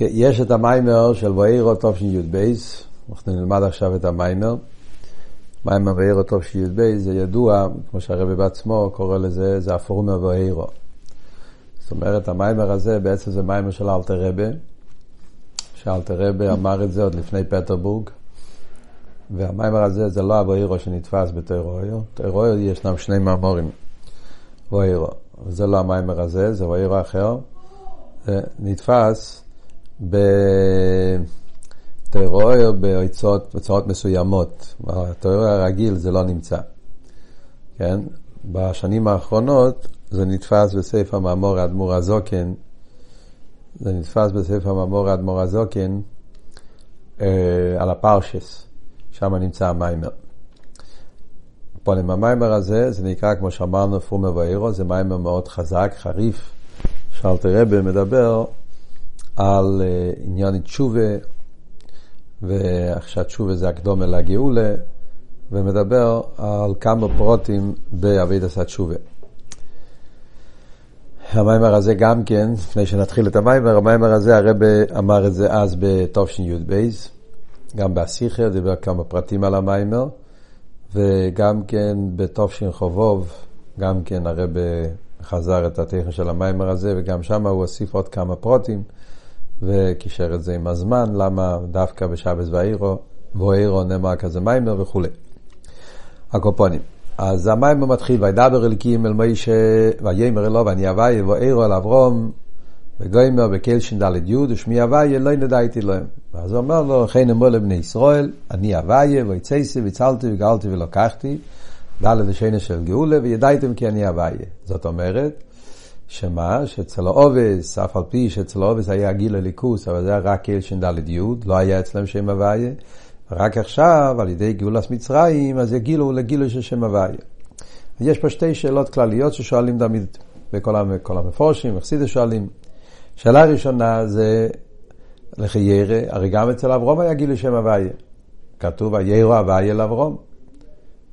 יש את המיימר של ואירו תשי"ב, אנחנו נלמד עכשיו את המיימר. מיימר ואירו תשי"ב זה ידוע, כמו שהרבא בעצמו קורא לזה, זה הפורמה ואירו. זאת אומרת, המיימר הזה בעצם זה מיימר של אלתר רבה, שאלתר רבה אמר את זה עוד לפני פטרבורג, והמיימר הזה זה לא הווירו שנתפס בתיאוריה, בתיאוריה ישנם שני מאמורים, ואירו. זה לא המיימר הזה, זה ואירו אחר. נתפס בתיאוריה בהוצאות מסוימות. בתיאוריה הרגיל זה לא נמצא. כן? בשנים האחרונות זה נתפס בספר מאמור האדמו"ר הזוקן, זה נתפס בספר מאמור האדמו"ר הזוקן אה, על הפרשס, שם נמצא המיימר. פונים המיימר הזה, זה נקרא, כמו שאמרנו, פורמה ואירו, זה מיימר מאוד חזק, חריף, שאלתר רבי מדבר על uh, עניין תשובה, ושהתשובה זה הקדומה לגאולה, ומדבר על כמה פרוטים בעבידת התשובה. המיימר הזה גם כן, לפני שנתחיל את המיימר, המיימר הזה הרבה אמר את זה אז בתשי"ב, גם באסיכר, דיבר כמה פרטים על המיימר, וגם כן בתופשין חובוב, גם כן הרבה חזר את הטכן של המיימר הזה, וגם שם הוא הוסיף עוד כמה פרוטים, וקישר את זה עם הזמן, למה דווקא בשבס ואירו, ואירו נאמר כזה מיימר וכולי. הקופונים. אז המיימר מתחיל, וידבר אליקים אל מוישה, ויאמר אלו, ואני אביי, ואירו אל אברום, וגוימר בקל ש"ד י' ושמי אביי, לא נדעתי להם. ואז הוא אומר לו, חן אמור לבני ישראל, אני אביי, ויצייסי, והצלתי, וגאלתי ולקחתי. ד' ושני של גאולה, וידעתם כי אני אביי. זאת אומרת, שמה? שאצל האובס, אף על פי שאצל האובס היה גיל הליכוס, אבל זה היה רק קהיל ש"ד י', לא היה אצלם שם אביי. רק עכשיו, על ידי גאולת מצרים, אז יגילו לגילו של שם אביי. יש פה שתי שאלות כלליות ששואלים תמיד בכל המפורשים, מחסידים שואלים. שאלה ראשונה זה לחיירה, הרי גם אצל אברום היה גילו שם אביי. כתוב, ויירו אביי אל אברום.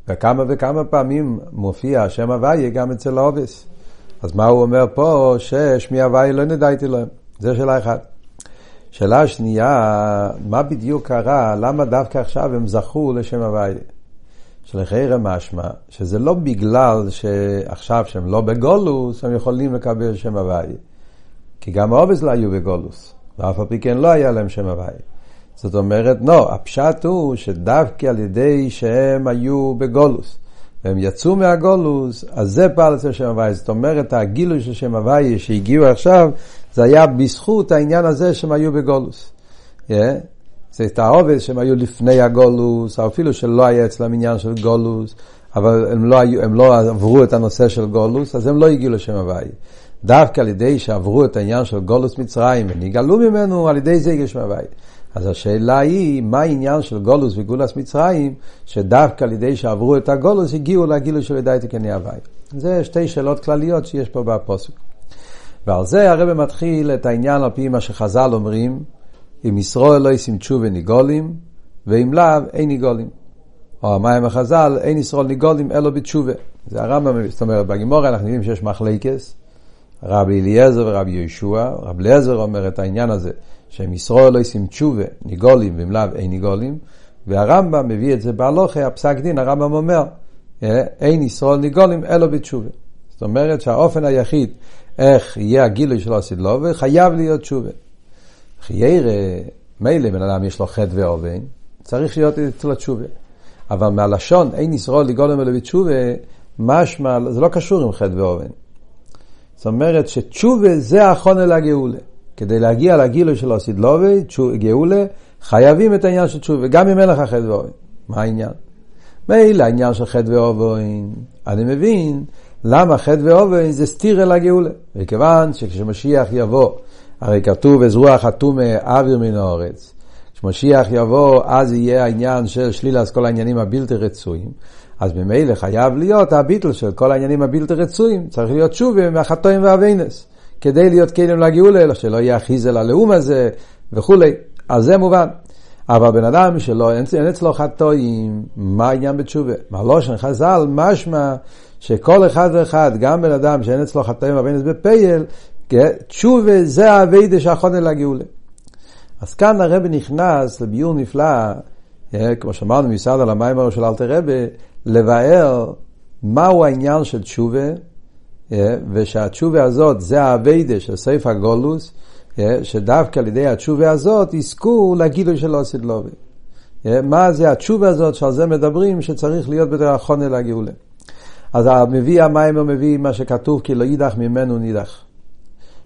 וכמה וכמה פעמים מופיע השם הוויה גם אצל העובס. אז מה הוא אומר פה? ששמי הוויה לא נדעתי להם. זו שאלה אחת. שאלה שנייה, מה בדיוק קרה? למה דווקא עכשיו הם זכו לשם הוויה? שלחיירא משמע, שזה לא בגלל שעכשיו שהם לא בגולוס, הם יכולים לקבל שם הוויה. כי גם העובס לא היו בגולוס, ואף על פי כן לא היה להם שם הוויה. זאת אומרת, לא, הפשט הוא שדווקא על ידי שהם היו בגולוס, והם יצאו מהגולוס, אז זה פעל אצל שם הוויה. זאת אומרת, הגילוי של שם הוויה שהגיעו עכשיו, זה היה בזכות העניין הזה שהם היו בגולוס. Yeah. זה את העובד שהם היו לפני הגולוס, אפילו שלא היה אצלם עניין של גולוס, אבל הם לא, היו, הם לא עברו את הנושא של גולוס, אז הם לא הגיעו לשם הוויה. דווקא על ידי שעברו את העניין של גולוס מצרים ונגאלו ממנו, על ידי זה הגיעו לשם הוויה. אז השאלה היא, מה העניין של גולוס וגולס מצרים, שדווקא על ידי שעברו את הגולוס הגיעו לגילו של ידעי תקני הוואי. זה שתי שאלות כלליות שיש פה בפוסק. ועל זה הרב מתחיל את העניין על פי מה שחז"ל אומרים, אם ישראל לא ישים תשובה ניגולים, ואם לאו אין ניגולים. או המים החז"ל, אין ישראל ניגולים אלא בתשובה. זה הרמב"ם, זאת אומרת, בגימורה אנחנו יודעים שיש מחלקס, רבי אליעזר ורבי יהושע, רבי אליעזר אומר את העניין הזה, שהם ישראל לא ישים תשובה, ניגולים ואם לאו אין ניגולים, והרמב"ם מביא את זה בהלוכה, הפסק דין, הרמב"ם אומר, אה, אין ישראל ניגולים אלא בתשובה. זאת אומרת שהאופן היחיד איך יהיה הגילוי של הסדלובה, חייב להיות תשובה. חיירה, מילא בן אדם יש לו חטא ואובן, צריך להיות אצל התשובה. אבל מהלשון אין ישראל ניגולים אלא בתשובה, משמע, זה לא קשור עם חטא ואובן. זאת אומרת שתשובה זה החונל הגאולה. כדי להגיע לגילוי של הסידלובי, גאולה, חייבים את העניין של תשובה, גם אם אין לך חטא ואוין. מה העניין? מילא העניין של חטא ואוין, אני מבין למה חטא ואוין זה סתיר אל הגאולה. וכיוון שכשמשיח יבוא, הרי כתוב אזרוח אטומה אוויר מן האורץ. כשמשיח יבוא, אז יהיה העניין של שלילת כל העניינים הבלתי רצויים. אז ממילא חייב להיות הביטל של כל העניינים הבלתי רצויים, צריך להיות שוב מהחטאים והאבינס. כדי להיות כלים לגאולה, אלא שלא יהיה אחיזה ללאום הזה וכולי. אז זה מובן. אבל בן אדם שלא, אין אצלו חטאים, מה העניין בתשובה? מהלושן חז"ל, משמע שכל אחד ואחד, גם בן אדם שאין אצלו חטאים אבל בפייל, תשובה זה האביידה שהחונה לגאולה. אז כאן הרב נכנס לביור נפלא, כמו שאמרנו מסעד על המים של אלתר רבה, לבאר מהו העניין של תשובה, ושהתשובה הזאת זה האביידה של סעיף הגולוס, שדווקא על ידי התשובה הזאת יזכו לגילוי של עושית לובי. מה זה התשובה הזאת שעל זה מדברים שצריך להיות בדרך החונה לגאולה. אז המביא המים הוא מביא מה שכתוב כי לא יידח ממנו נידח.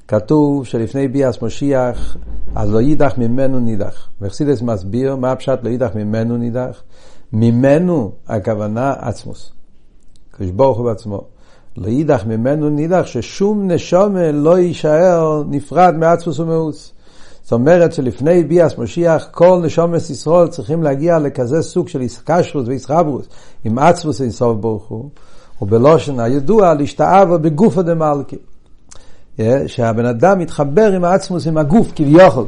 כתוב שלפני ביאס משיח, אז לא יידח ממנו נידח. וחסידס מסביר מה הפשט לא יידח ממנו נידח. ממנו הכוונה עצמוס. קדוש ברוך הוא בעצמו. לא יידח ממנו נידח ששום נשומה לא יישאר נפרד מעצמוס ומאוס. זאת אומרת שלפני ביאס משיח כל נשומס ישראל צריכים להגיע לכזה סוג של איסקשרוס ואיסחברוס עם עצמוס אינסוף ברוך הוא ובלושן הידוע להשתאבה בגופא דמלכי. שהבן אדם מתחבר עם העצמוס, עם הגוף כביכול,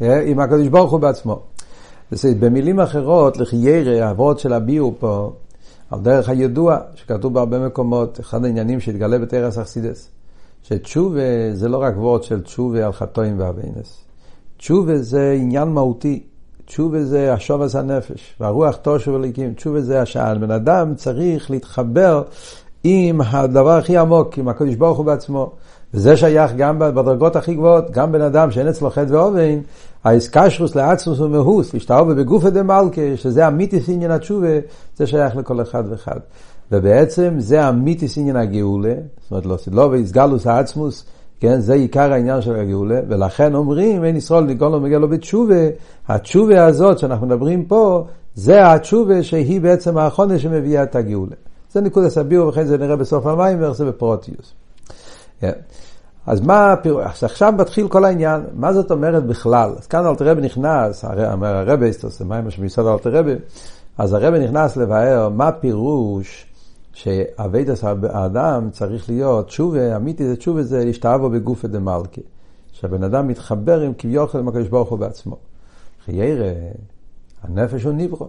עם הקדוש ברוך הוא בעצמו. במילים אחרות, לחיירה, האבות של הביאו פה, על דרך הידוע, שכתוב בהרבה מקומות, אחד העניינים שהתגלה בתרס אכסידס, שתשובה זה לא רק וורד של תשובה על חטואים ואבינס. תשובה זה עניין מהותי. תשובה זה השובס הנפש, והרוח תושב אליקים. תשובה זה השען. בן אדם צריך להתחבר עם הדבר הכי עמוק, עם הקדוש ברוך הוא בעצמו. וזה שייך גם בדרגות הכי גבוהות, גם בן אדם שאין אצלו חטא ואובן, האיסקשרוס לעצמוס ומהוס, להשתאובה בגופא דמלכה, שזה אמיתיס עניין התשובה, זה שייך לכל אחד ואחד. ובעצם זה אמיתיס עניין הגאולה, זאת אומרת לא סדלו ואיסגלוס העצמוס, כן, זה עיקר העניין של הגאולה, ולכן אומרים, אין ישראל לו מגיע לו בתשובה, התשובה הזאת שאנחנו מדברים פה, זה התשובה שהיא בעצם האחרונה שמביאה את הגאולה. זה נקוד הסביר, וכן זה נראה בסוף המים, ואיך זה בפרוטיוס. כן. אז מה, אז עכשיו מתחיל כל העניין, מה זאת אומרת בכלל? אז כאן אלתר רבי נכנס, הרבי, זה מים שמיסוד אלתר רבי, אז הרבי נכנס לבאר מה פירוש שאביידס האדם צריך להיות, תשובה, אמיתי זה תשובה זה להשתאבו בגופא דמלכי. שהבן אדם מתחבר עם כביכול עם הקדוש ברוך הוא בעצמו. חיירה, הנפש הוא נברו.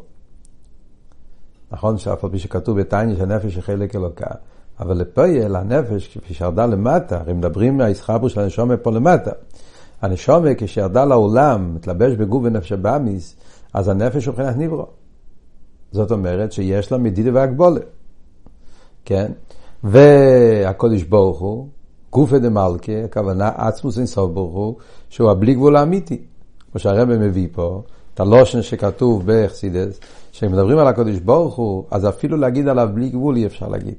נכון שאף על פי שכתוב בתניא שהנפש היא חלק אלוקה, אבל לפועל הנפש, כפי שירדה למטה, הרי מדברים מהאיסחברו של הנשומה פה למטה. הנשומה כשירדה לעולם, מתלבש בגוף ונפש הבאמיס, אז הנפש הוא מבחינת נברו. זאת אומרת שיש לה מדידה והגבולת. כן? והקודש ברוך הוא, גופא דמלכה, הכוונה עצמוס אינסוף ברוך הוא, שהוא הבלי גבול האמיתי. כמו שהרבא מביא פה, את הלושן שכתוב באכסידס, כשמדברים על הקודש ברוך הוא, אז אפילו להגיד עליו בלי גבול אי אפשר להגיד.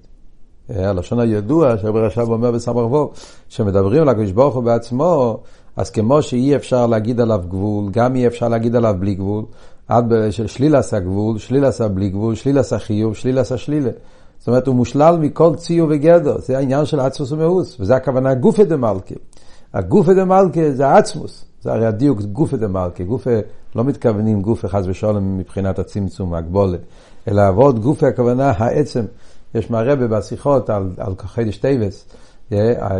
אה, הלשון הידוע שהרבא רשב אומר בסמ"ך וו, כשמדברים על הקודש ברוך הוא בעצמו, אז כמו שאי אפשר להגיד עליו גבול, גם אי אפשר להגיד עליו בלי גבול, עד שליל עשה גבול, שליל עשה בלי גבול, שליל עשה חיוב, שליל עשה שלילה. זאת אומרת, הוא מושלל מכל ציור וגדר, זה העניין של עצמוס ומאוס, וזה הכוונה גופא דמלכה. הגופא דמלכה זה עצמוס, זה הרי הדיוק גופא דמלכה, גופא, לא מתכוונים גופא חס ושלום מבחינת הצמצום, הגבולת, אלא עבוד גופא הכוונה העצם. יש מהרבה בשיחות על, על חידש טייבס,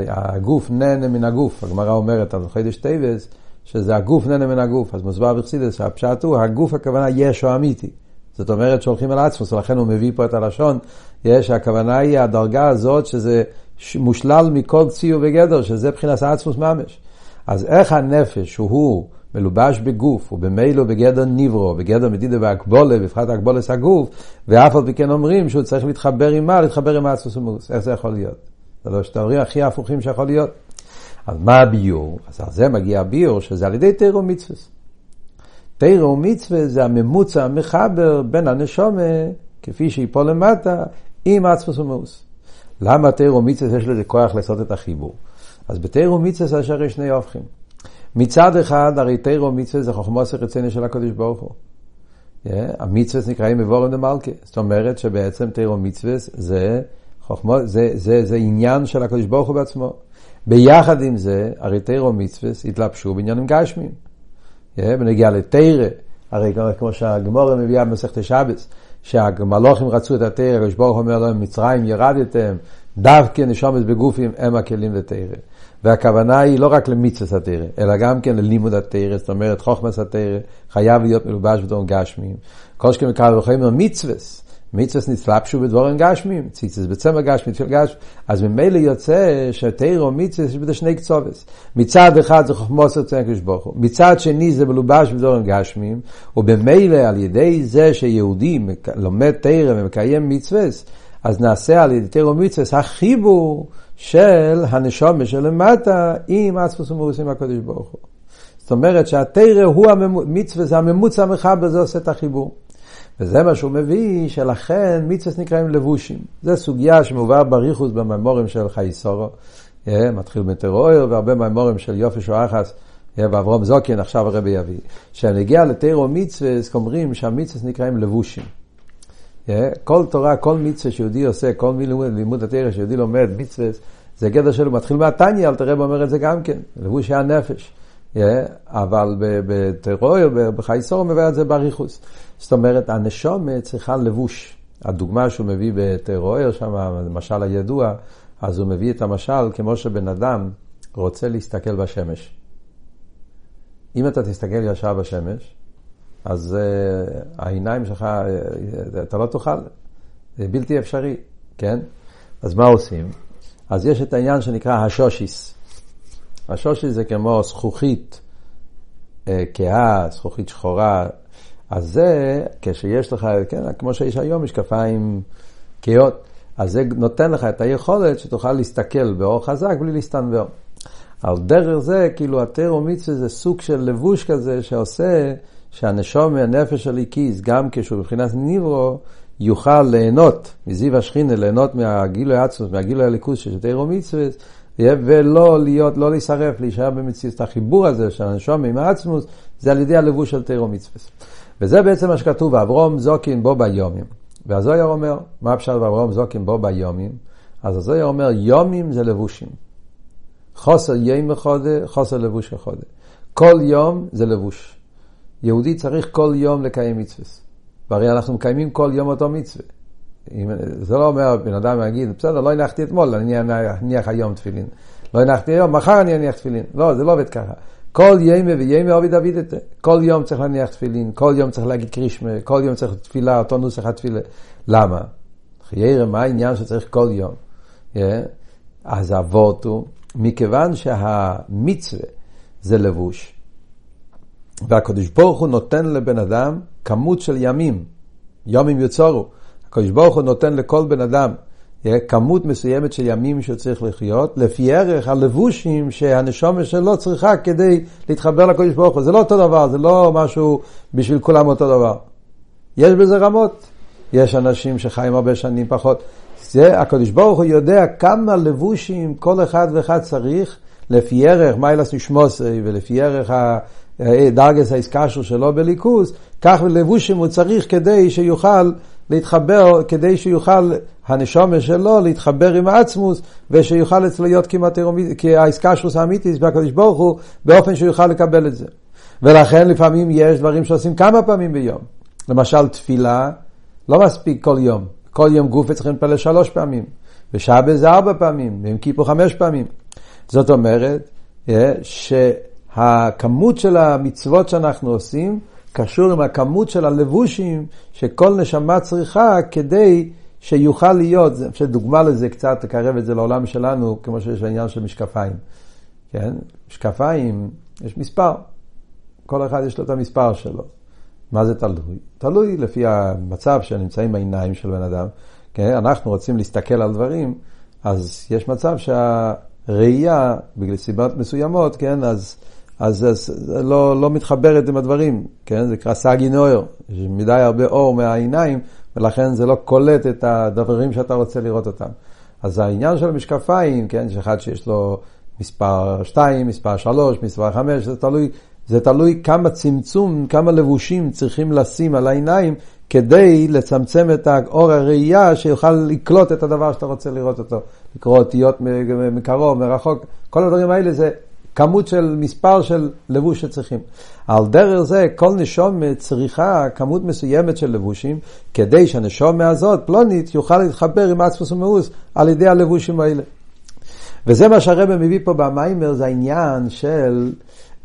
הגוף נהנה מן הגוף, הגמרא אומרת על חידש טייבס, שזה הגוף נהנה מן הגוף, אז מוסבר בחסידס שהפשט הוא, הגוף הכוונה ישו אמיתי. זאת אומרת שהולכים על עצמוס, ולכן הוא מביא פה את הלשון, יש, הכוונה היא הדרגה הזאת שזה מושלל מכל ציור וגדר, שזה מבחינת עצמוס ממש. אז איך הנפש שהוא מלובש בגוף, ובמילא בגדר ניברו, בגדר מדידה והקבולה, בפחת הקבולס הגוף, ואף על פי כן אומרים שהוא צריך להתחבר עם מה? להתחבר עם עצמוס ומוס. איך זה יכול להיות? זה לא שתאורים הכי הפוכים שיכול להיות. אז מה הביור? אז על זה מגיע הביור, שזה על ידי תירו מצווה. תירו מצווה זה הממוצע המחבר בין הנשומה, כפי שהיא פה למטה, עם עצמוס ומאוס. למה תירו מצווה יש לזה כוח לעשות את החיבור? אז בתירו מצווה יש הרי שני הופכים. מצד אחד, הרי תירו מצווה זה חוכמוס רציני של הקדוש ברוך הוא. Yeah, המצווה נקראים מבורם דמלכה. זאת אומרת שבעצם תירו מצווה זה, חוכמו, זה, זה, זה עניין של הקדוש ברוך הוא בעצמו. ביחד עם זה, הרי תירו מצווה התלבשו בעניינים גשמיים. בנגיע לתרא, הרי כמו שהגמורה מביאה במסכת שבס, שהמלוכים רצו את התרא, הקדוש ברוך אומר להם, מצרים ירדתם, דווקא נשומת בגופים הם הכלים לתרא. והכוונה היא לא רק למצווה התרא, אלא גם כן ללימוד התרא, זאת אומרת חוכמס התרא, חייב להיות מלובש בדון גשמים. כל שכם קל וחומר מצווה, מצווה נצלפשו בדבורים גשמים, ציצס בצמר גשמי, תפיל גשמי, אז ממילא יוצא שתירו מצווה יש בזה שני קצובס. מצד אחד זה חוכמוס רצון הקדוש ברוך הוא, מצד שני זה מלובש בדבורים גשמים, ובמילא על ידי זה שיהודי לומד תירו ומקיים מצווה, אז נעשה על ידי תירו מצווה החיבור של הנשומה שלמטה עם עצמוס ומורסים הקדוש ברוך הוא. זאת אומרת שהתירה הוא המצווה, זה הממוצע המחבר, זה עושה את החיבור. וזה מה שהוא מביא, שלכן מצווה נקראים לבושים. זו סוגיה שמובאה בריחוס במימורים של חייסורו. אה, מתחיל מטרואר והרבה מימורים של יופי שואחס אה, ואברום זוקין, עכשיו הרבי יביא. כשנגיע לתירו מצווה, אומרים שהמצווה נקראים לבושים. כל תורה, כל מצווה שיהודי עושה, כל לימוד התירה שיהודי לומד, מצווה, זה גדר שלו, מתחיל מהתניא, אל תראה אומר את זה גם כן, לבושי הנפש. אבל בטרור, בחייסור מביא את זה באריכוס. זאת אומרת, הנשומת צריכה לבוש. הדוגמה שהוא מביא בטרור, שם המשל הידוע, אז הוא מביא את המשל כמו שבן אדם רוצה להסתכל בשמש. אם אתה תסתכל ישר בשמש, אז uh, העיניים שלך, uh, אתה לא תוכל, זה בלתי אפשרי, כן? אז מה עושים? אז יש את העניין שנקרא השושיס. השושיס זה כמו זכוכית אה, כהה, זכוכית שחורה. אז זה, כשיש לך, כן, כמו שיש היום, משקפיים כהות, אז זה נותן לך את היכולת שתוכל להסתכל באור חזק בלי להסתנוור. על דרך זה, כאילו, מצווה זה סוג של לבוש כזה שעושה שהנשום מהנפש של איקיס, גם כשהוא מבחינת ניברו, יוכל ליהנות מזיו השכינה, ליהנות מהגילוי עצמוס, מהגילוי הליכוס של תירו מצווה, ולא להיות, לא להישרף, להישאר במציאות. החיבור הזה של הנשום עם העצמוס, זה על ידי הלבוש של תירו מצווה. וזה בעצם מה שכתוב, אברום זוקין בו ביומים. והזויר אומר, מה אפשר באברום זוקין בו ביומים? אז הזויר אומר, יומים זה לבושים. חוסר יום מחודה, חוסר לבוש מחודה. כל יום זה לבוש. יהודי צריך כל יום לקיים מצווה. והרי אנחנו מקיימים כל יום אותו מצווה. זה לא אומר, בן אדם יגיד, בסדר, לא הנחתי אתמול, אני אניח היום תפילין. לא הנחתי היום, מחר אני אניח תפילין. לא, זה לא עובד ככה. כל ימי וימי את זה. כל יום צריך להניח תפילין, כל יום צריך להגיד קרישמה, כל יום צריך תפילה, אותו נוסח התפילה. למה? חיירה, מה העניין שצריך כל יום? Yeah. אז אבות הוא, מכיוון שהמצווה זה לבוש, והקדוש ברוך הוא נותן לבן אדם כמות של ימים, יומים יצורו. הקדוש ברוך הוא נותן לכל בן אדם כמות מסוימת של ימים שהוא צריך לחיות, לפי ערך הלבושים שהנשומת שלו צריכה כדי להתחבר לקדוש ברוך הוא. זה לא אותו דבר, זה לא משהו בשביל כולם אותו דבר. יש בזה רמות. יש אנשים שחיים הרבה שנים פחות. זה, הקדוש ברוך הוא יודע כמה לבושים כל אחד ואחד צריך, לפי ערך מיילס נשמוסי ולפי ערך דרגס האיסקשר שלו בליכוז, כך לבושים הוא צריך כדי שיוכל להתחבר, כדי שיוכל הנשומה שלו להתחבר עם העצמוס, ושיוכל אצלו להיות כמעט האיסקשרוס האמיתיס בהקדוש ברוך הוא, באופן שיוכל לקבל את זה. ולכן לפעמים יש דברים שעושים כמה פעמים ביום. למשל תפילה, לא מספיק כל יום. כל יום גוף צריכים להתפלל שלוש פעמים. ושעה זה ארבע פעמים, ועם כיפור חמש פעמים. זאת אומרת, אה, שהכמות של המצוות שאנחנו עושים, קשור עם הכמות של הלבושים שכל נשמה צריכה כדי שיוכל להיות, אני חושב דוגמה לזה קצת, תקרב את זה לעולם שלנו, כמו שיש בעניין של משקפיים. כן? משקפיים, יש מספר. כל אחד יש לו את המספר שלו. מה זה תלוי? תלוי לפי המצב שנמצאים בעיניים של בן אדם. כן? אנחנו רוצים להסתכל על דברים, אז יש מצב שהראייה, בגלל סיבות מסוימות, כן? אז אז זה לא, לא מתחברת עם הדברים, כן? זה נקרא סגי נויר, יש מדי הרבה אור מהעיניים, ולכן זה לא קולט את הדברים שאתה רוצה לראות אותם. אז העניין של המשקפיים, כן, יש אחד שיש לו מספר 2, מספר 3, מספר 5, זה תלוי, זה תלוי כמה צמצום, כמה לבושים צריכים לשים על העיניים כדי לצמצם את האור הראייה שיוכל לקלוט את הדבר שאתה רוצה לראות אותו. לקרוא אותיות מקרוב, מרחוק, כל הדברים האלה זה כמות של מספר של לבוש שצריכים. על דרך זה כל נשום צריכה כמות מסוימת של לבושים, כדי שהנשום הזאת, פלונית, יוכל להתחבר עם עצמוס ומאוס על ידי הלבושים האלה. וזה מה שהרבא מביא פה במיימר, זה העניין של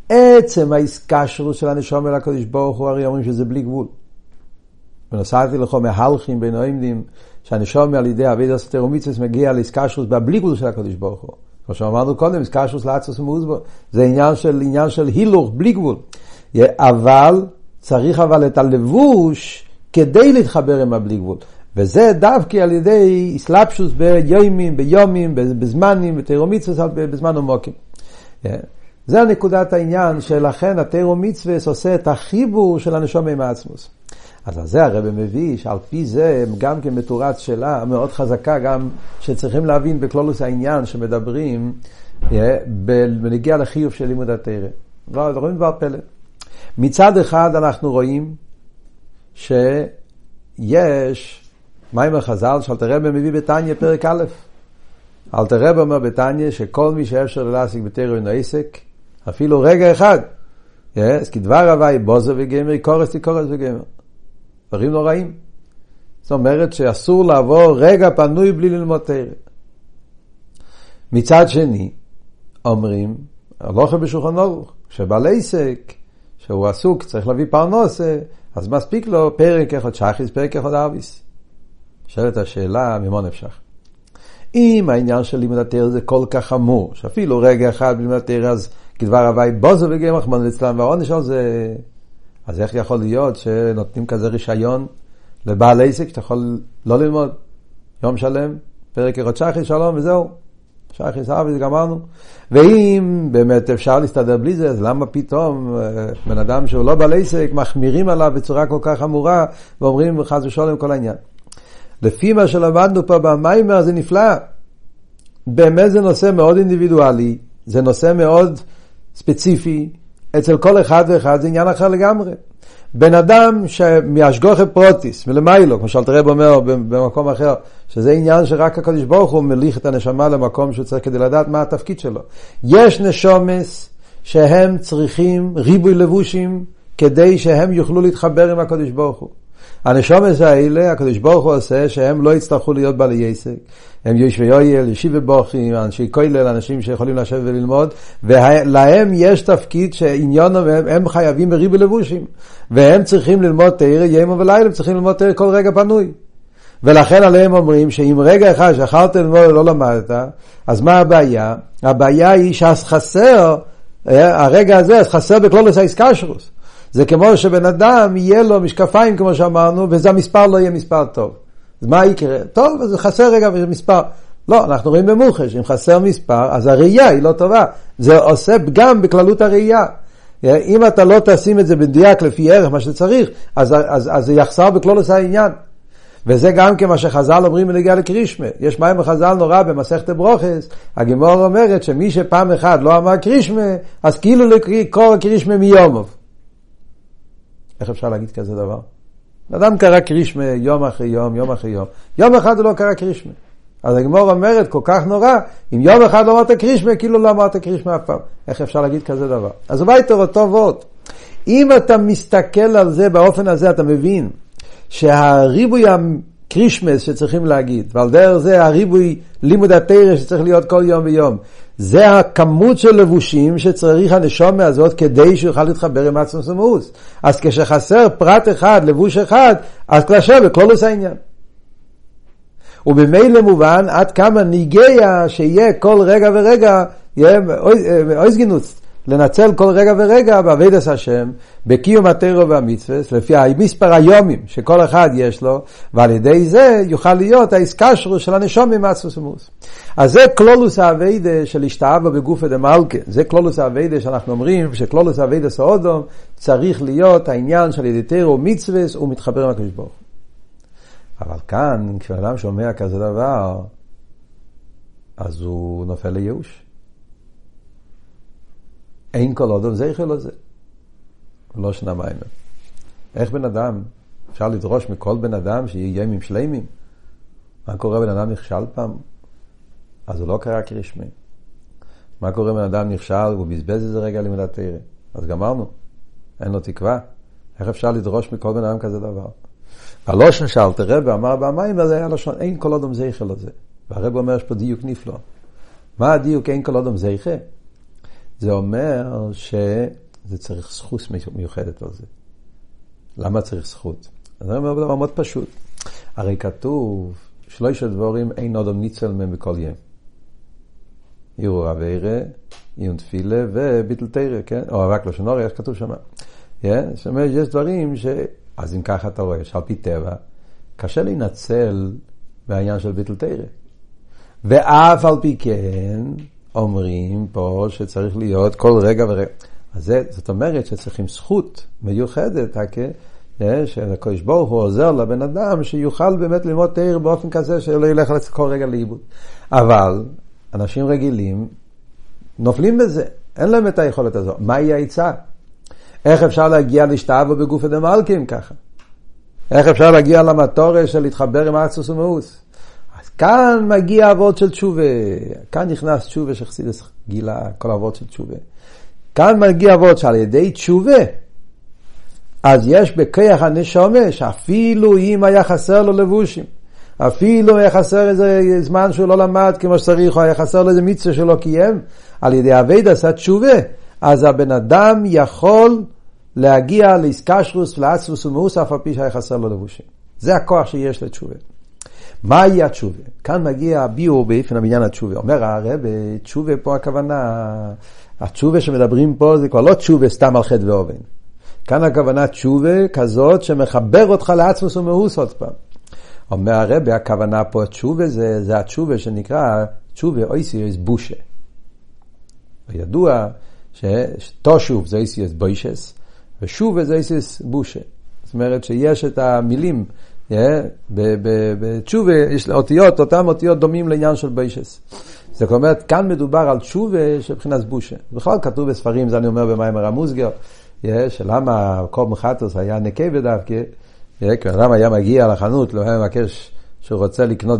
עצם ההסקשרות של הנשום אל הקדוש ברוך הוא, הרי אומרים שזה בלי גבול. ונוסעתי לכו מהלכים בין העמדים, שהנשום על ידי אבי דוס תרומיצס מגיע לאסקשוס בבלי של הקדוש ברוך הוא. כמו שאמרנו קודם, אסקשוס לאצוס ומוזבו, זה עניין של, עניין של הילוך, בלי גבול. אבל, צריך אבל את הלבוש כדי להתחבר עם הבלי גבול. וזה דווקא על ידי אסלאפשוס ביומים, ביומים, בזמנים, בתירומיצוס, בזמן עמוקים. זה נקודת העניין שלכן התירו מצווה עושה את החיבור של הנשום עם העצמוס. אז על זה הרב מביא שעל פי זה גם כן מתורץ שאלה מאוד חזקה גם שצריכים להבין בכלולוס העניין שמדברים בנגיע לחיוב של לימוד התרא. לא, רואים דבר פלא. מצד אחד אנחנו רואים שיש מיימר חז"ל שאלתר רבי מביא בתניא פרק א'. אלתר רבי אומר בתניא שכל מי שאפשר להשיג בתרא אינו עסק, אפילו רגע אחד, אז כדבר הווי בוזו וגמר, קורס תקורס וגמר. דברים נוראים. זאת אומרת שאסור לעבור רגע פנוי בלי ללמוד תרא. מצד שני, אומרים, הלוכה בשולחן אורוך, שבעל עסק, שהוא עסוק, צריך להביא פרנוסה, אז מספיק לו פרק אחד שחיס, פרק אחד אביס. שואלת השאלה, ממה נפשך? אם העניין של לימוד התרא זה כל כך חמור, שאפילו רגע אחד בלימוד התרא אז כדבר הווי בוזו וגמח רחמנא ליצלן והעונש על זה, אז איך יכול להיות שנותנים כזה רישיון לבעל עסק שאתה יכול לא ללמוד יום שלם, פרק אחד שחי שלום וזהו, שחי סבא גמרנו. ואם באמת אפשר להסתדר בלי זה, אז למה פתאום אה, בן אדם שהוא לא בעל עסק מחמירים עליו בצורה כל כך חמורה ואומרים חס ושלום כל העניין. לפי מה שלמדנו פה במיימר זה נפלא. באמת זה נושא מאוד אינדיבידואלי, זה נושא מאוד ספציפי, אצל כל אחד ואחד זה עניין אחר לגמרי. בן אדם שמאשגוכי פרוטיס, מלמיילו, כמו שאלת רב אומר במקום אחר, שזה עניין שרק הקדוש ברוך הוא מליך את הנשמה למקום שהוא צריך כדי לדעת מה התפקיד שלו. יש נשומס שהם צריכים ריבוי לבושים כדי שהם יוכלו להתחבר עם הקדוש ברוך הוא. הנשומס האלה, הקדוש ברוך הוא עושה שהם לא יצטרכו להיות בעלי עסק. הם יושבי יויל, ישיבי בוכים, אנשי כולל, אנשים שיכולים לשבת וללמוד, ולהם יש תפקיד שעניון, הם, הם חייבים בריבי לבושים, והם צריכים ללמוד תרא ימו ולילה, הם צריכים ללמוד תרא כל רגע פנוי. ולכן עליהם אומרים שאם רגע אחד שאכלת ללמוד ולא למדת, אז מה הבעיה? הבעיה היא שאז חסר, אה, הרגע הזה, אז חסר בכלולוס האיסקשרוס. זה כמו שבן אדם יהיה לו משקפיים כמו שאמרנו, וזה המספר לא יהיה מספר טוב. אז מה יקרה? טוב, אז חסר רגע מספר. לא, אנחנו רואים במוחש, אם חסר מספר, אז הראייה היא לא טובה. זה עושה פגם בכללות הראייה. אם אתה לא תשים את זה במדויק לפי ערך, מה שצריך, אז, אז, אז זה יחסר בכלולוס העניין. וזה גם כמה שחז"ל אומרים בנגיעה לקרישמה. יש מים בחז"ל נורא במסכת ברוכס, הגמור אומרת שמי שפעם אחת לא אמר קרישמה, אז כאילו לקרוא קרישמה מיומוב. איך אפשר להגיד כזה דבר? אדם קרא קרישמה יום אחרי יום, יום אחרי יום. יום אחד הוא לא קרא קרישמה. אז הגמור אומרת, כל כך נורא, אם יום אחד לא אמרת קרישמה, כאילו לא אמרת קרישמה אף פעם. איך אפשר להגיד כזה דבר? אז הוא בא איתו אותו ועוד. אם אתה מסתכל על זה באופן הזה, אתה מבין שהריבוי הקרישמס שצריכים להגיד, ועל דרך זה הריבוי לימוד התרא שצריך להיות כל יום ויום, זה הכמות של לבושים שצריך הנשומה הזאת כדי שהוא יוכל להתחבר עם עצמו סמוס. אז כשחסר פרט אחד, לבוש אחד, אז קלשה בכלולוס העניין. ובמילא מובן עד כמה ניגיה שיהיה כל רגע ורגע, יהיה אויזגינוס, לנצל כל רגע ורגע בעבודת השם, בקיום הטרו והמצווה, לפי המספר היומים שכל אחד יש לו, ועל ידי זה יוכל להיות האיסקשרו של הנשום עם עצמוס אז זה קלולוס האביידה של השתאבה בגופה דמלכה. זה קלולוס האביידה שאנחנו אומרים, שקלולוס האביידה סעודום צריך להיות העניין של ידי טרו מצווה, הוא מתחבר עם הקדוש ברוך אבל כאן, כשאדם שומע כזה דבר, אז הוא נופל לייאוש. אין כל אדם זכר לזה. לא שנה מיימר. איך בן אדם, אפשר לדרוש מכל בן אדם שיהיה ימים שלמים? מה קורה בן אדם נכשל פעם? אז הוא לא קרא כרשמי. מה קורה בן אדם נכשל והוא בזבז איזה רגע לימודת תרא? אז גמרנו, אין לו תקווה. איך אפשר לדרוש מכל בן אדם כזה דבר? הלושן שאלתר רב אמר במים, זה היה לשון, אין כל אדם זכר לזה. והרב אומר, יש פה דיוק נפלא. מה הדיוק אין כל אדם זכר? זה אומר שזה צריך זכות מיוחדת על זה. למה צריך זכות? זה אומר דבר מאוד פשוט. הרי כתוב, שלושה דבורים אין אודם ניצל מהם בכל יום. עירו אבירה, עיון תפילה וביטל תרא, כן? או רק לשון איך כתוב שם. זאת אומרת, יש דברים ש... אז אם ככה אתה רואה שעל פי טבע, קשה להינצל בעניין של ביטל תרא. ואף על פי כן, אומרים פה שצריך להיות כל רגע ורגע. אז זה, זאת אומרת שצריכים זכות מיוחדת, אה, שהקדוש ברוך הוא עוזר לבן אדם שיוכל באמת ללמוד תרא באופן כזה שלא ילך כל רגע לאיבוד. אבל אנשים רגילים נופלים בזה, אין להם את היכולת הזו. מהי העצה? איך אפשר להגיע להשתאבו בגוף דמלכים ככה? איך אפשר להגיע למטורש של להתחבר עם אקסוס ומאוס? כאן מגיע אבות של תשובה, כאן נכנס תשובה שחסידס גילה, כל אבות של תשובה. כאן מגיע אבות שעל ידי תשובה, אז יש בכיח הנשומה שאפילו אם היה חסר לו לבושים, אפילו היה חסר איזה זמן שהוא לא למד כמו שצריך, או היה חסר לו איזה מצווה שלא קיים, על ידי אבייד עשה תשובה, אז הבן אדם יכול להגיע לאיסקשרוס ולאצרוס ומאוס אף על פי שהיה חסר לו לבושים. זה הכוח שיש לתשובה. מהי התשובה? כאן מגיע הביאור באופן הבניין התשובה. אומר הרב, תשובה פה הכוונה, התשובה שמדברים פה זה כבר לא תשובה סתם על חטא ואובן. כאן הכוונה תשובה כזאת שמחבר אותך לעצמוס ומאוס עוד פעם. אומר הרב, הכוונה פה תשובה זה, זה התשובה שנקרא תשובה אויסיוס בושה. וידוע שתושוב זה אויסיוס בוישס, ושוב זה אויסיוס בושה. זאת אומרת שיש את המילים בתשובה יש אותיות, אותן אותיות דומים לעניין של ביישס. זאת אומרת, כאן מדובר על תשובה של מבחינת בושה. בכלל כתוב בספרים, זה אני אומר במיימר המוסגר, שלמה קוב מחטוס היה נקבה דווקא, כי אדם היה מגיע לחנות, לא היה מבקש שהוא רוצה לקנות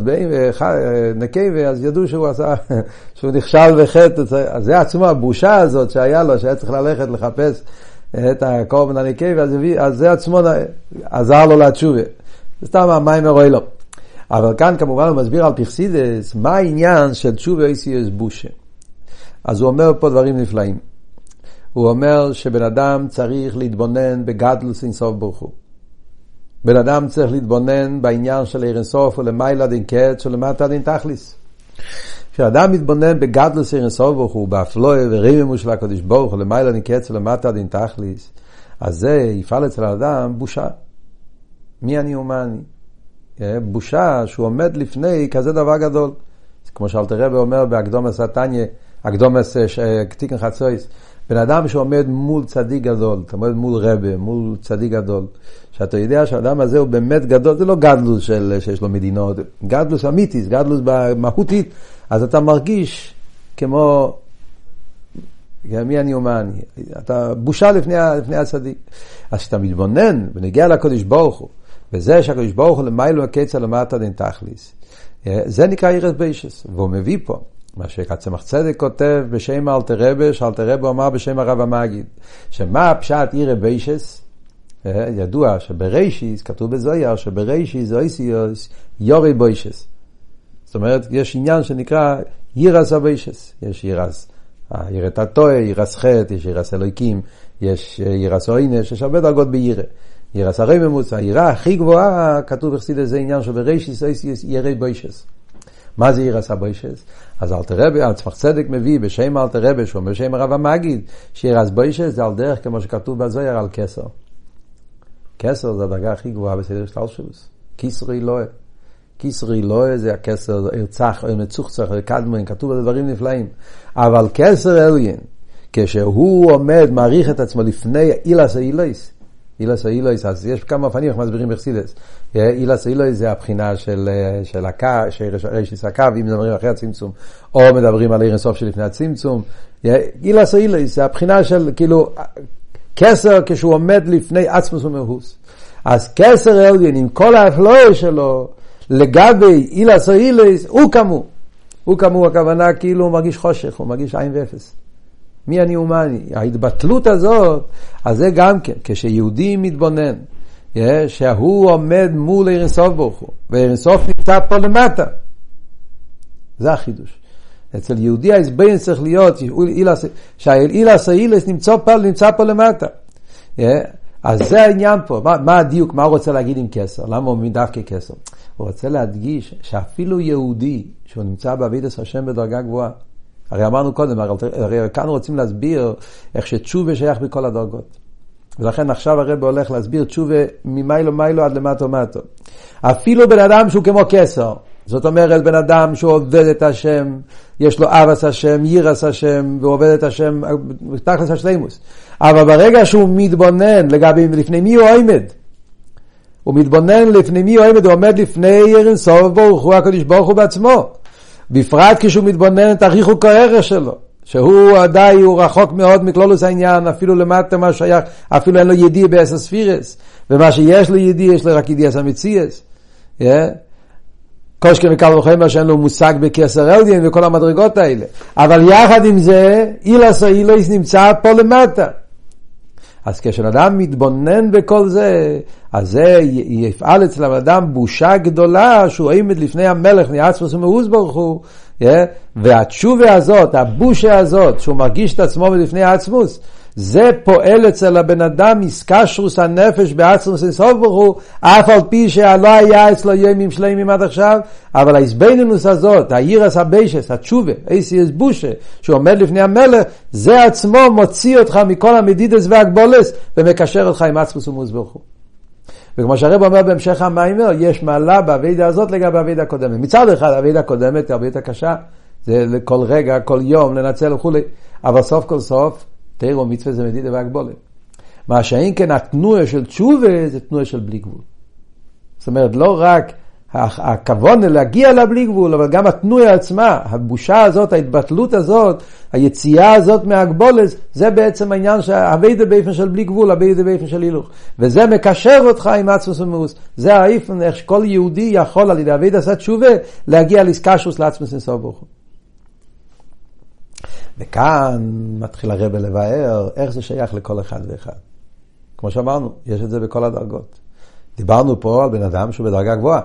נקבה, אז ידעו שהוא עשה, שהוא נכשל בחטא, אז זה עצמו הבושה הזאת שהיה לו, שהיה צריך ללכת לחפש את הקורבן הנקבה, אז זה עצמו עזר לו לתשובה. זה סתם המים רואה לו. אבל כאן כמובן הוא מסביר על פרסידס, מה העניין של תשובה איסיוס בושה. אז הוא אומר פה דברים נפלאים. הוא אומר שבן אדם צריך להתבונן בגדלוס אינסוף ברוך הוא. בן אדם צריך להתבונן בעניין של עיר אינסוף ולמעלה דין קץ ולמטה דין תכליס. כשאדם מתבונן בגדלוס עיר אינסוף ברוך הוא, באפלואה ורימימו של הקדוש ברוך הוא, למעלה דין קץ ולמטה דין תכליס, אז זה יפעל אצל האדם בושה. מי אני ומה אני. אה, בושה שהוא עומד לפני כזה דבר גדול. כמו שאלתר רבי אומר באקדומס התניא, אקדומס קטיקן אה, חצויס, בן אדם שעומד מול צדיק גדול, אתה עומד מול רבי, מול צדיק גדול, שאתה יודע שהאדם הזה הוא באמת גדול, זה לא גדלוס של, שיש לו מדינות, גדלוס אמיתיס, גדלוס מהותית, אז אתה מרגיש כמו, מי אני ומה אני, אתה בושה לפני, לפני הצדיק. אז כשאתה מתבונן ונגיע לקודש ברוך הוא, וזה שהקדוש ברוך הוא למיילו הקצה למטה דין תכליס. זה נקרא ירס ביישס, והוא מביא פה. מה שקצמח צדק כותב בשם אלתר רבה, שאלתר רבה אמר בשם הרב המגיד, שמה פשט עירה ביישס? ידוע שברישיס, כתוב בזויר, שברישיס זה איסיוס יורי ביישס. זאת אומרת, יש עניין שנקרא ירס הביישס. יש ירס, יראת הטועה, ירס חטא, יש ירס אלוהיקים, יש ירס אוינש, יש הרבה דרגות בירא. ירס הרי ממוצע, היראה הכי גבוהה, כתוב בחסיד זה עניין שברישיס אייסיס ירי בוישס. מה זה ירס הבוישס? אז אלתר רבי, הצמח צדק מביא בשם אלתר רבי, שהוא בשם הרב המגיד, שירס בוישס זה על דרך כמו שכתוב בזויר על כסר. כסר זה הדרגה הכי גבוהה בסדר של אלשלוס. כיסרי לואה. כיסרי לואה זה הכסר, ארצח, מצוחצח, קדמון, כתוב על דברים נפלאים. אבל כסר אליין, כשהוא עומד, מעריך את עצמו לפני אילס האילס, אילס אילויס, אז יש כמה אופנים איך מסבירים בחסידס. אילס אילויס זה הבחינה של, של הקו, של רשיס הקו, אם מדברים אחרי הצמצום, או מדברים על עיר אינסוף שלפני הצמצום. אילס אילויס זה הבחינה של כאילו כסר כשהוא עומד לפני עצמוס ומאוס. אז כסר אליין עם כל האפלואי שלו לגבי אילס אילויס, הוא כמוהו. הוא כמוהו הכוונה כאילו הוא מרגיש חושך, הוא מרגיש עין ואפס. מי אני ומה אני. ההתבטלות הזאת, אז זה גם כן, כשיהודי מתבונן, שהוא עומד מול אירנסוף ברוך הוא, ואירנסוף נמצא פה למטה. זה החידוש. אצל יהודי ההסבר צריך להיות שהאילס האילס נמצא פה, נמצא פה למטה. אז זה העניין פה, מה, מה הדיוק, מה הוא רוצה להגיד עם כסר? למה הוא דווקא כסר? הוא רוצה להדגיש שאפילו יהודי, שהוא נמצא בעבידת השם בדרגה גבוהה, הרי אמרנו קודם, הרי כאן רוצים להסביר איך שתשובה שייך בכל הדרגות. ולכן עכשיו הרב הולך להסביר תשובה ממיילו מיילו עד למטו מטו. אפילו בן אדם שהוא כמו כסר, זאת אומרת בן אדם שהוא עובד את השם, יש לו אבס השם, יירס השם, ועובד את השם תכלס השלימוס. אבל ברגע שהוא מתבונן לגבי לפני מי הוא עומד, הוא מתבונן לפני מי הוא עומד, הוא עומד לפני ירין סוף ברוך הוא הקדוש ברוך הוא בעצמו. בפרט כשהוא מתבונן את הריחוק הערך שלו. שהוא עדיין, הוא רחוק מאוד מכלולוס העניין, אפילו למטה מה שייך, אפילו אין לו ידיע באס הספירס, ומה שיש לו ידיע, יש לו רק ידיע סמציאס. Yeah. מקל וחמר שאין לו מושג בקסר אלדין וכל המדרגות האלה. אבל יחד עם זה, אילס או אילוס נמצא פה למטה. אז כשאדם מתבונן בכל זה, אז זה יפעל אצל האדם בושה גדולה שהוא עמד לפני המלך, נעצמוס ומאוס ברוך הוא, yeah? והתשובה הזאת, הבושה הזאת, שהוא מרגיש את עצמו בפני העצמוס, זה פועל אצל הבן אדם מסקשרוס הנפש בעצמוס אינסוף ברוך הוא, אף על פי שלא היה אצלו ימים שלמים עד עכשיו, אבל ההסבנינוס הזאת, האירס הביישס, התשובה, אייסיאס בושה, שעומד לפני המלך, זה עצמו מוציא אותך מכל המדידס והגבולס, ומקשר אותך עם עצמוס ומוס ברוך הוא. וכמו שהרב אומר בהמשך המיימר, יש מעלה באבידה הזאת לגבי האבידה הקודמת. מצד אחד, האבידה הקודמת היא הרבה יותר קשה, זה לכל רגע, כל יום, לנצל וכולי, אבל סוף כל סוף, תירו מצווה זה מדידה והגבולת. מה שאין כן התנועה של תשובה זה תנועה של בלי גבול. זאת אומרת, לא רק הכוון להגיע לבלי גבול, אבל גם התנועה עצמה, הבושה הזאת, ההתבטלות הזאת, היציאה הזאת מהגבולת, זה בעצם העניין של שהאביידה באופן של בלי גבול, אביידה באופן של הילוך. וזה מקשר אותך עם עצמוס ומאוס. זה האיפן, איך שכל יהודי יכול על ידי אביידה עשה תשובה, להגיע לסקשוס לעצמוס אינסוף ברוך הוא. וכאן מתחיל הרבה לבאר איך זה שייך לכל אחד ואחד. כמו שאמרנו, יש את זה בכל הדרגות. דיברנו פה על בן אדם שהוא בדרגה גבוהה.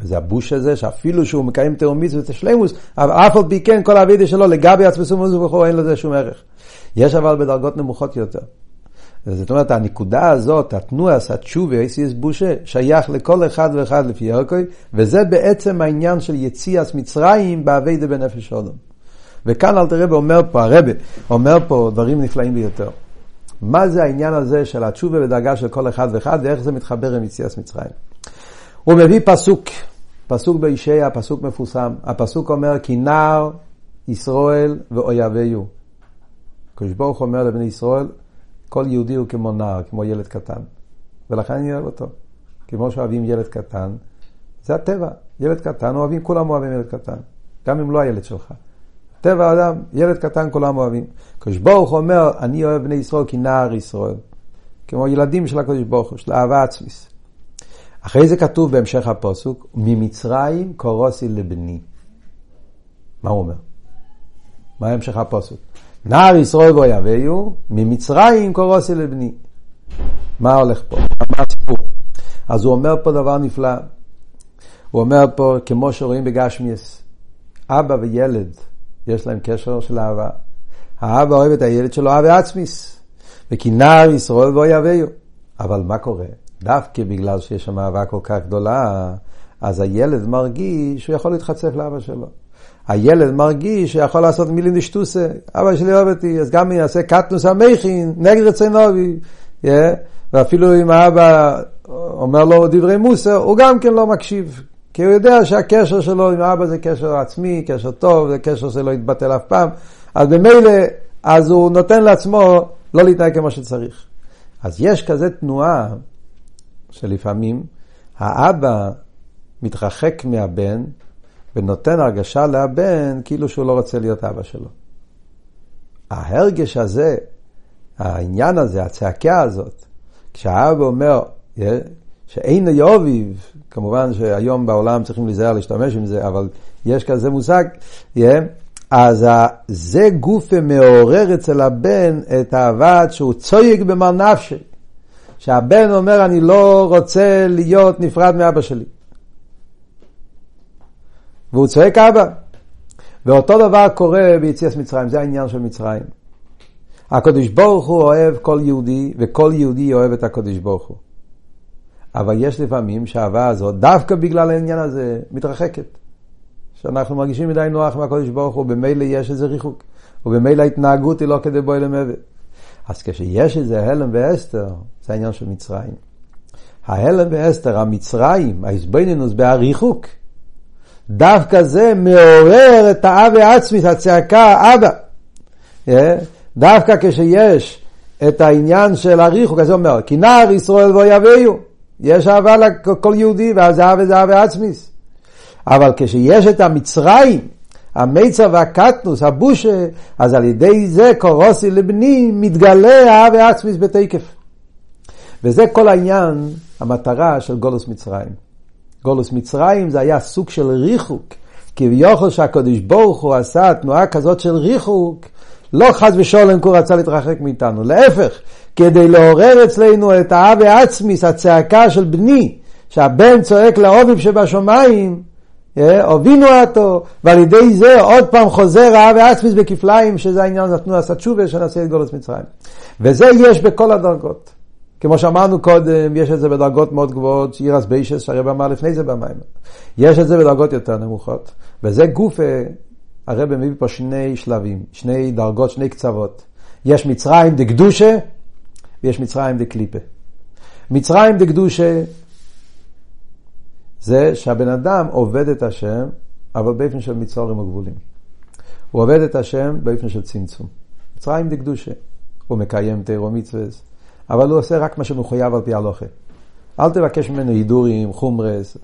וזה הבוש הזה, שאפילו שהוא מקיים תאום מצוות אבל אף על פי כן כל האבידה שלו לגבי עצמסו ומוזו אין לזה שום ערך. יש אבל בדרגות נמוכות יותר. זאת אומרת, הנקודה הזאת, התנועה, התשובה, אייסיס בושה, שייך לכל אחד ואחד לפי ירקוי, וזה בעצם העניין של יציאס מצרים באביידה בנפש אודום. וכאן אל תראה אומר פה, הרבה אומר פה דברים נפלאים ביותר. מה זה העניין הזה של התשובה ודאגה של כל אחד ואחד, ואיך זה מתחבר עם יציאס מצרים. הוא מביא פסוק, פסוק בישעיה, פסוק מפורסם. הפסוק אומר, כי נער ישראל ואויביהו. הקדוש ברוך אומר לבני ישראל, כל יהודי הוא כמו נער, כמו ילד קטן. ולכן אני אוהב אותו. כמו שאוהבים ילד קטן, זה הטבע. ילד קטן אוהבים, כולם אוהבים ילד קטן. גם אם לא הילד שלך. טבע האדם, ילד קטן כולם אוהבים. הקדוש ברוך אומר, אני אוהב בני ישראל כי נער ישראל. כמו ילדים של הקדוש ברוך הוא, של אהבה עצמית. אחרי זה כתוב בהמשך הפוסוק, ממצרים קורוסי לבני. מה הוא אומר? מה המשך הפוסוק? נער ישראל ואויביהו, ממצרים קורוסי לבני. מה הולך פה? מה הסיפור? אז הוא אומר פה דבר נפלא. הוא אומר פה, כמו שרואים בגשמיאס, אבא וילד, יש להם קשר של אהבה. האבא אוהב את הילד שלו אהבה עצמיס. וכי נער ישראל ואויביהו. אבל מה קורה? דווקא בגלל שיש שם אהבה כל כך גדולה, אז הילד מרגיש שהוא יכול להתחצף לאבא שלו. הילד מרגיש שיכול לעשות מילים דשטוסה, אבא שלי אוהב אותי, אז גם אם יעשה קטנוס המכין, נגד רצונובי, yeah. ואפילו אם האבא אומר לו דברי מוסר, הוא גם כן לא מקשיב, כי הוא יודע שהקשר שלו עם האבא זה קשר עצמי, קשר טוב, זה קשר שלא יתבטל אף פעם, אז במילא, אז הוא נותן לעצמו לא להתנהג כמו שצריך. אז יש כזה תנועה שלפעמים האבא מתרחק מהבן ונותן הרגשה לבן כאילו שהוא לא רוצה להיות אבא שלו. ההרגש הזה, העניין הזה, הצעקה הזאת, כשהאבא אומר שאין יאביב, כמובן שהיום בעולם צריכים להיזהר להשתמש עם זה, אבל יש כזה מושג, אז זה גוף מעורר אצל הבן את האהבת שהוא צויג במר נפשי. שהבן אומר, אני לא רוצה להיות נפרד מאבא שלי. והוא צועק אבא. ואותו דבר קורה ביציאת מצרים, זה העניין של מצרים. הקדוש ברוך הוא אוהב כל יהודי, וכל יהודי אוהב את הקדוש ברוך הוא. אבל יש לפעמים שהאהבה הזאת, דווקא בגלל העניין הזה, מתרחקת. שאנחנו מרגישים מדי נוח מהקדוש ברוך הוא, במילא יש איזה ריחוק. ובמילא ההתנהגות היא לא כדי בואי למוות. אז כשיש איזה הלם ואסתר, זה העניין של מצרים. ההלם ואסתר, המצרים, ההסבנינוס בהריחוק, דווקא זה מעורר את האב העצמית, הצעקה, אבא. אה? דווקא כשיש את העניין של הריחוק, אז הוא אומר, כי נער ישראל ואויביהו. יש אהבה לכל יהודי, ואז אהבה זה אהבה עצמיס. אבל כשיש את המצרים, המיצר והקטנוס, הבושה, אז על ידי זה קורוסי לבני מתגלה אהבה עצמיס בתקף. וזה כל העניין, המטרה של גולוס מצרים. גולוס מצרים זה היה סוג של ריחוק. כביכול שהקדוש ברוך הוא עשה תנועה כזאת של ריחוק, לא חס ושולם כי הוא רצה להתרחק מאיתנו, להפך, כדי לעורר אצלנו את האב העצמיס, הצעקה של בני, שהבן צועק לאוביב שבשמיים, אה, הובינו אותו, ועל ידי זה עוד פעם חוזר האב העצמיס בכפליים, שזה העניין נתנו עשה תשובה שנעשה את גולת מצרים. וזה יש בכל הדרגות. כמו שאמרנו קודם, יש את זה בדרגות מאוד גבוהות, שירס ביישס, שהרב אמר לפני זה במים. יש את זה בדרגות יותר נמוכות. וזה גוף, אה, הרב מביא פה שני שלבים, שני דרגות, שני קצוות. יש מצרים דקדושה, ויש מצרים דקליפה. מצרים דקדושה זה שהבן אדם עובד את השם, אבל באופן של מצורים הגבולים. הוא עובד את השם באופן של צמצום. מצרים דקדושה. הוא מקיים תירו מצווה, אבל הוא עושה רק מה שמחויב על פי הלוכה. אל תבקש ממנו הידורים, חומרס.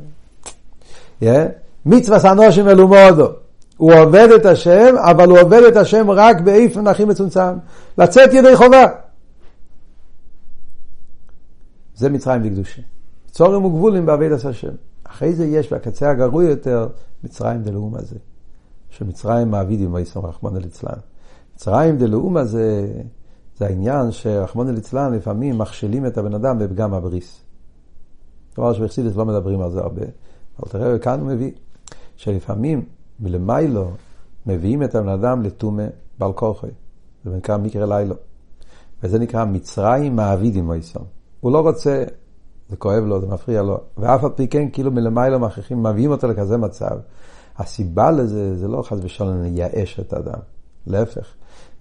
Yeah. מצווה סנושים מלומודו. הוא עובד את השם, אבל הוא עובד את השם רק באיפן הכי מצומצם. לצאת ידי חובה. זה מצרים וקדושה. צורים וגבולים עשה השם. אחרי זה יש בקצה הגרוע יותר מצרים דלאום הזה. שמצרים מעביד עם ויסום רחמנא ליצלן. מצרים דלאום הזה זה העניין שרחמנא ליצלן לפעמים מכשילים את הבן אדם בפגם הבריס. דבר שבחסידס לא מדברים על זה הרבה. אבל תראה, כאן הוא מביא שלפעמים מלמיילו מביאים את הבן אדם לטומא בעל כורחי. זה נקרא מקרה לילו. וזה נקרא מצרים מעביד עם ויסום. הוא לא רוצה זה כואב לו, זה מפריע לו. ואף על פי כן, כאילו מלמעלה מכריחים, מביאים אותו לכזה מצב. הסיבה לזה, זה לא חס ושלום לייאש את האדם. להפך.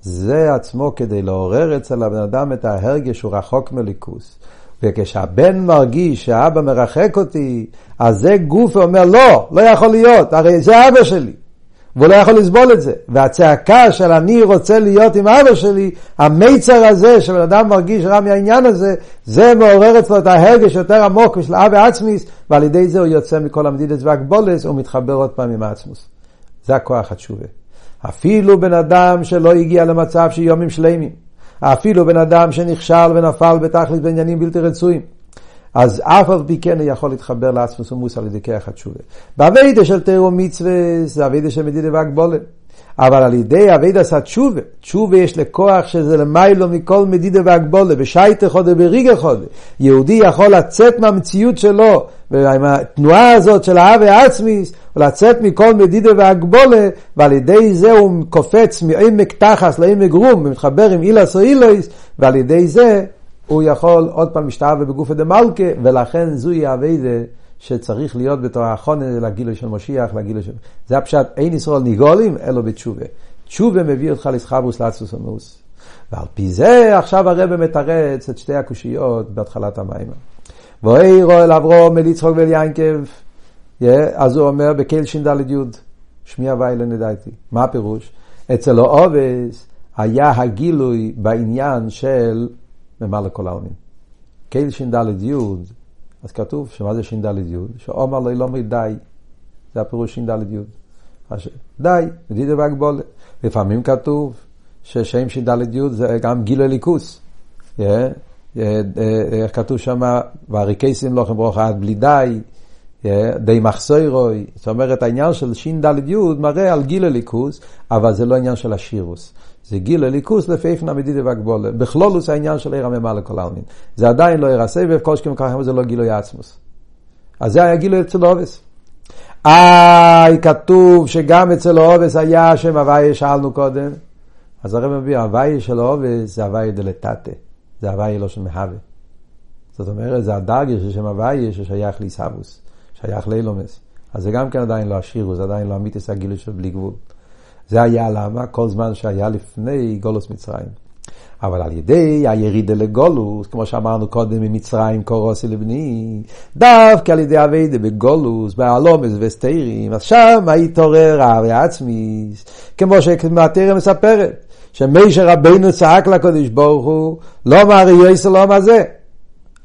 זה עצמו כדי לעורר אצל הבן אדם את ההרגש שהוא רחוק מליכוס. וכשהבן מרגיש שהאבא מרחק אותי, אז זה גוף ואומר, לא, לא יכול להיות, הרי זה אבא שלי. והוא לא יכול לסבול את זה. והצעקה של אני רוצה להיות עם אבא שלי, המיצר הזה שבן אדם מרגיש רע מהעניין הזה, זה מעורר אצלו את ההרגש יותר עמוק של אבא עצמיס, ועל ידי זה הוא יוצא מכל המדידס והגבולס, הוא מתחבר עוד פעם עם העצמוס. זה הכוח התשובה. אפילו בן אדם שלא הגיע למצב של יומים שלמים, אפילו בן אדם שנכשל ונפל בתכלית בעניינים בלתי רצויים, אז אף על פי כן הוא יכול להתחבר לעצמוס ומוס על ידי כרך התשובה. באביידה של תירו מצווה זה אביידה של מדידה והגבולת. אבל על ידי אביידה עשה תשובה, תשובה יש לכוח שזה למיילו מכל מדידה והגבולה, בשייטה חודה בריגה חודה. יהודי יכול לצאת מהמציאות שלו, ועם התנועה הזאת של האב העצמיס, ולצאת מכל מדידה והגבולה, ועל ידי זה הוא קופץ מעמק תחס לעמק רום, ומתחבר עם אילס או אילויס, ועל ידי זה הוא יכול עוד פעם משתעבד בגופי דמלכה, ולכן זוהי אביידה שצריך להיות בתור החונה לגילו של משיח, לגילו של... זה הפשט, אין ישראל ניגולים, אלא בתשובה. תשובה מביא אותך לסחברוס לאצוס ומאוס. ועל פי זה עכשיו הרב מתרץ את שתי הקושיות בהתחלת המים. ואירו אל אברום אל יצחוק ואל ינקב, אז הוא אומר בקהיל ש"ד י', שמי הווי לנדעתי. מה הפירוש? אצל האובס היה הגילוי בעניין של ממלא כל העונים. קהיל ש"ד י', אז כתוב שמה זה ש"ד י', שאומר לו לא די, זה הפירוש ש"ד י'. די, מדידה והגבולה. לפעמים כתוב ששם ש"ד י' זה גם גיל הליכוס. איך כתוב שם, והריקייסים לכם ברוך עד בלי די, די מחסוירוי. זאת אומרת, העניין של ש"ד י' מראה על גיל הליכוס, אבל זה לא עניין של השירוס. זה גיל הליכוס לפי איפן המדידה והגבולה. בכלולוס העניין של עיר הממה לכל העלמין. זה עדיין לא עיר הסבב, כל שכם ככה זה לא גילוי עצמוס. אז זה היה גילוי אצל אובס. איי, כתוב שגם אצל אובס היה שם הוויה שאלנו קודם. אז הרב מביא, הוואי של אובס זה הוואי דלתתה, זה הוואי לא של מהווה. זאת אומרת, זה הדרגר של שם הוואי ששייך לישבוס, שייך לאילומס. אז זה גם כן עדיין לא השירו, זה עדיין לא המיתוס הגילוי של בלי גבול. זה היה למה? כל זמן שהיה לפני גולוס מצרים. אבל על ידי הירידה לגולוס, כמו שאמרנו קודם ממצרים קורוסי לבני, דווקא על ידי אביידה בגולוס, באלומס וסתירים, אז שם התעורר הארי עצמי, כמו שמטריה מספרת, שמשה רבינו צעק לקודש ברוך הוא, לא מה יויסר לא מה זה.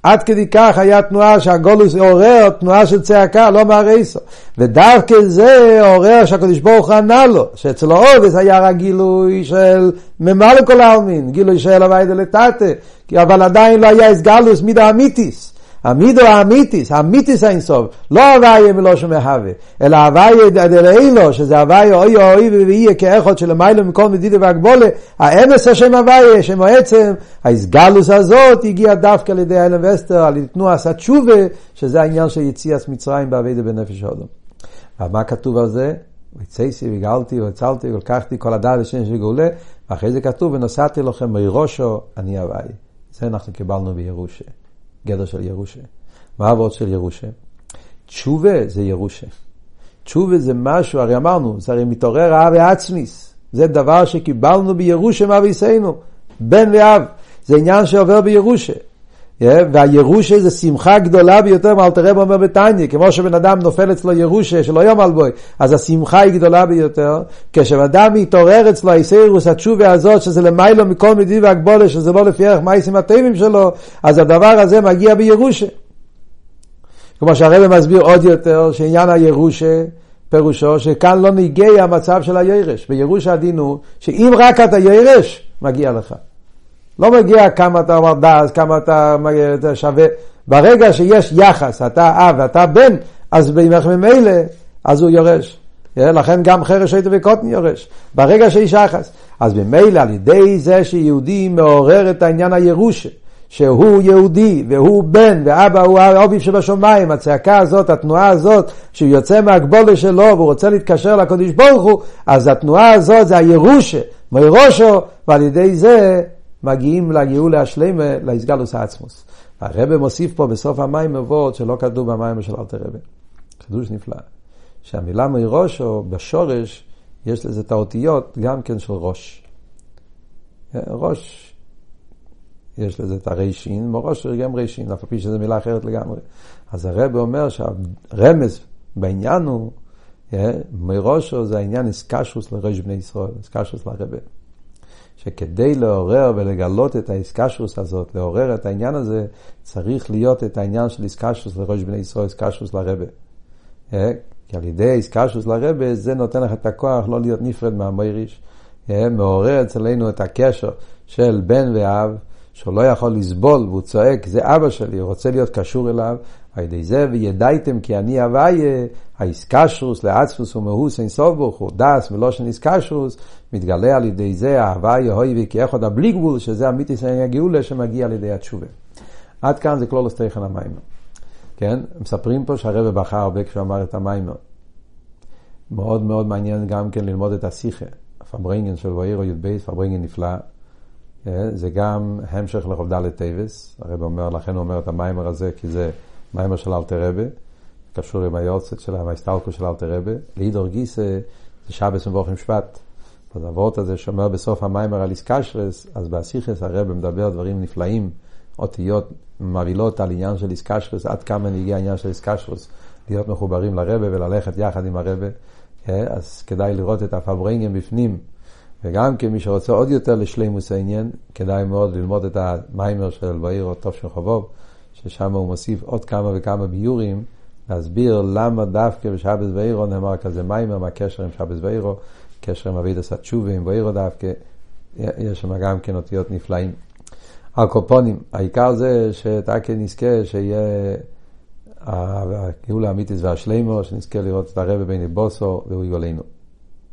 עד כדי כך היה תנועה שהגולוס עורר תנועה של צעקה, לא מהרייסו. ודווקא זה עורר שהקדוש ברוך הוא ענה לו, שאצל האובס היה רק גילוי של ממלא כל העלמין, גילוי של הווי דלתתה, אבל עדיין לא היה הסגלוס מידה אמיתיס. המידו האמיתיס, האמיתיס האינסוף, לא הוויה מלושן מהווה, אלא הוויה דלאילו, שזה הוויה אוי אוי ויהיה כאחד שלמיילו מכל מדידה והגבולה, האמס השם הוויה, שם העצם, ההסגלוס הזאת הגיעה דווקא על ידי האלם וסטר, על ידי תנועה עשה תשובה, שזה העניין של יציאת מצרים בעבידה בנפש האדם. מה כתוב על זה? ויצייסי וגאלתי והצלתי ולקחתי כל הדעת לשם שגאולה, ואחרי זה כתוב ונוסעתי לכם מראשו אני הוויה. זה אנחנו קיבלנו בירושה. גדר של ירושה. מה העבוד של ירושה? תשובה זה ירושה. תשובה זה משהו, הרי אמרנו, זה הרי מתעורר אב ועצמיס. זה דבר שקיבלנו בירושה מאביסנו, בן ואב. זה עניין שעובר בירושה. והירושה זה שמחה גדולה ביותר מה אלתר אומר בתניא, כמו שבן אדם נופל אצלו ירושה שלא יום על בוי, אז השמחה היא גדולה ביותר, כשבן אדם מתעורר אצלו היסיירוס התשובה הזאת, שזה למיילו מכל מדיד והגבולה, שזה לא לפי ערך מייסים הטבעים שלו, אז הדבר הזה מגיע בירושה. כמו שהרבא מסביר עוד יותר, שעניין הירושה, פירושו שכאן לא נגיע המצב של הירש. בירוש הדין הוא שאם רק אתה ירש, מגיע לך. לא מגיע כמה אתה אומר דס, כמה אתה, שווה. ברגע שיש יחס, אתה אב ואתה בן, אז ממילא, אז הוא יורש. לכן גם חרש הייתו וקוטן יורש. ברגע שיש יחס. אז ממילא על ידי זה שיהודי מעורר את העניין הירושה, שהוא יהודי והוא בן ואבא הוא האוביב שבשמיים, הצעקה הזאת, התנועה הזאת, שהוא יוצא מהגבולה שלו והוא רוצה להתקשר לקדוש ברוך הוא, אז התנועה הזאת זה הירושה, מראשו, ועל ידי זה מגיעים לגאולה השלמה, לאיסגלוס העצמוס. הרב מוסיף פה בסוף המים אבות שלא כתוב במים של אלתר רבי. חידוש נפלא. שהמילה מראש או בשורש, יש לזה את האותיות גם כן של ראש. ראש, יש לזה את הריישין, מראש גם ריישין, אף על פי שזו מילה אחרת לגמרי. אז הרב אומר שהרמז בעניין הוא, מראשו זה העניין איסקשוס לראש בני ישראל, איסקשוס לרבה. שכדי לעורר ולגלות את האיסקשוס הזאת, לעורר את העניין הזה, צריך להיות את העניין של איסקשוס לראש בני ישראל, איסקשוס לרבה. אה? כי על ידי איסקשוס לרבה, זה נותן לך את הכוח לא להיות נפרד מהמויריש. אה? מעורר אצלנו את הקשר של בן ואב, שהוא לא יכול לסבול, והוא צועק, זה אבא שלי, הוא רוצה להיות קשור אליו, על ידי זה וידעתם כי אני הוויה, האיסקשרוס לעצמוס ומאוס אין סוף ברוך הוא, דס מלושן איסקשרוס, מתגלה על ידי זה ההוויה הוי וכאחד הבלי גבול, שזה המיתיס הגאולה שמגיע על ידי התשובה. עד כאן זה כלולוס תכן המים. כן? מספרים פה שהרבא בחר הרבה כשהוא אמר את המים. מאוד מאוד מעניין גם כן ללמוד את השיחה. פברנגן של ואירו י"ב, פברנגן נפלא. אה, זה גם המשך לחובדה לטייבס. הרב אומר, לכן הוא אומר את המיימר הזה, כי זה מיימר של אלתר רבה, קשור עם היורצת של ההסתלקות של אלתר רבה. לידור גיסא זה שבס מבוכים שבט. הוורט הזה שאומר בסוף המיימר על איסקשרס, אז באסיכס הרב מדבר דברים נפלאים, אותיות מבהילות על עניין של איסקשרס, עד כמה נגיע העניין של איסקשרס, להיות מחוברים לרבה וללכת יחד עם הרבה. אה, אז כדאי לראות את הפברנגים בפנים. וגם כמי שרוצה עוד יותר לשלימוס העניין, כדאי מאוד ללמוד את המיימר של בעיר או טוב של חובוב, ששם הוא מוסיף עוד כמה וכמה ביורים, להסביר למה דווקא בשבס ואירו נאמר כזה מיימר, מה הקשר עם שבס ואירו, קשר עם אבידס התשובה, עם ואירו דווקא, יש שם גם כן אותיות נפלאים. הקופונים, העיקר זה שתקי נזכה שיהיה הגאולה האמיתיס והשלימו, שנזכה לראות את הרבי בני בוסו והוא יגולנו.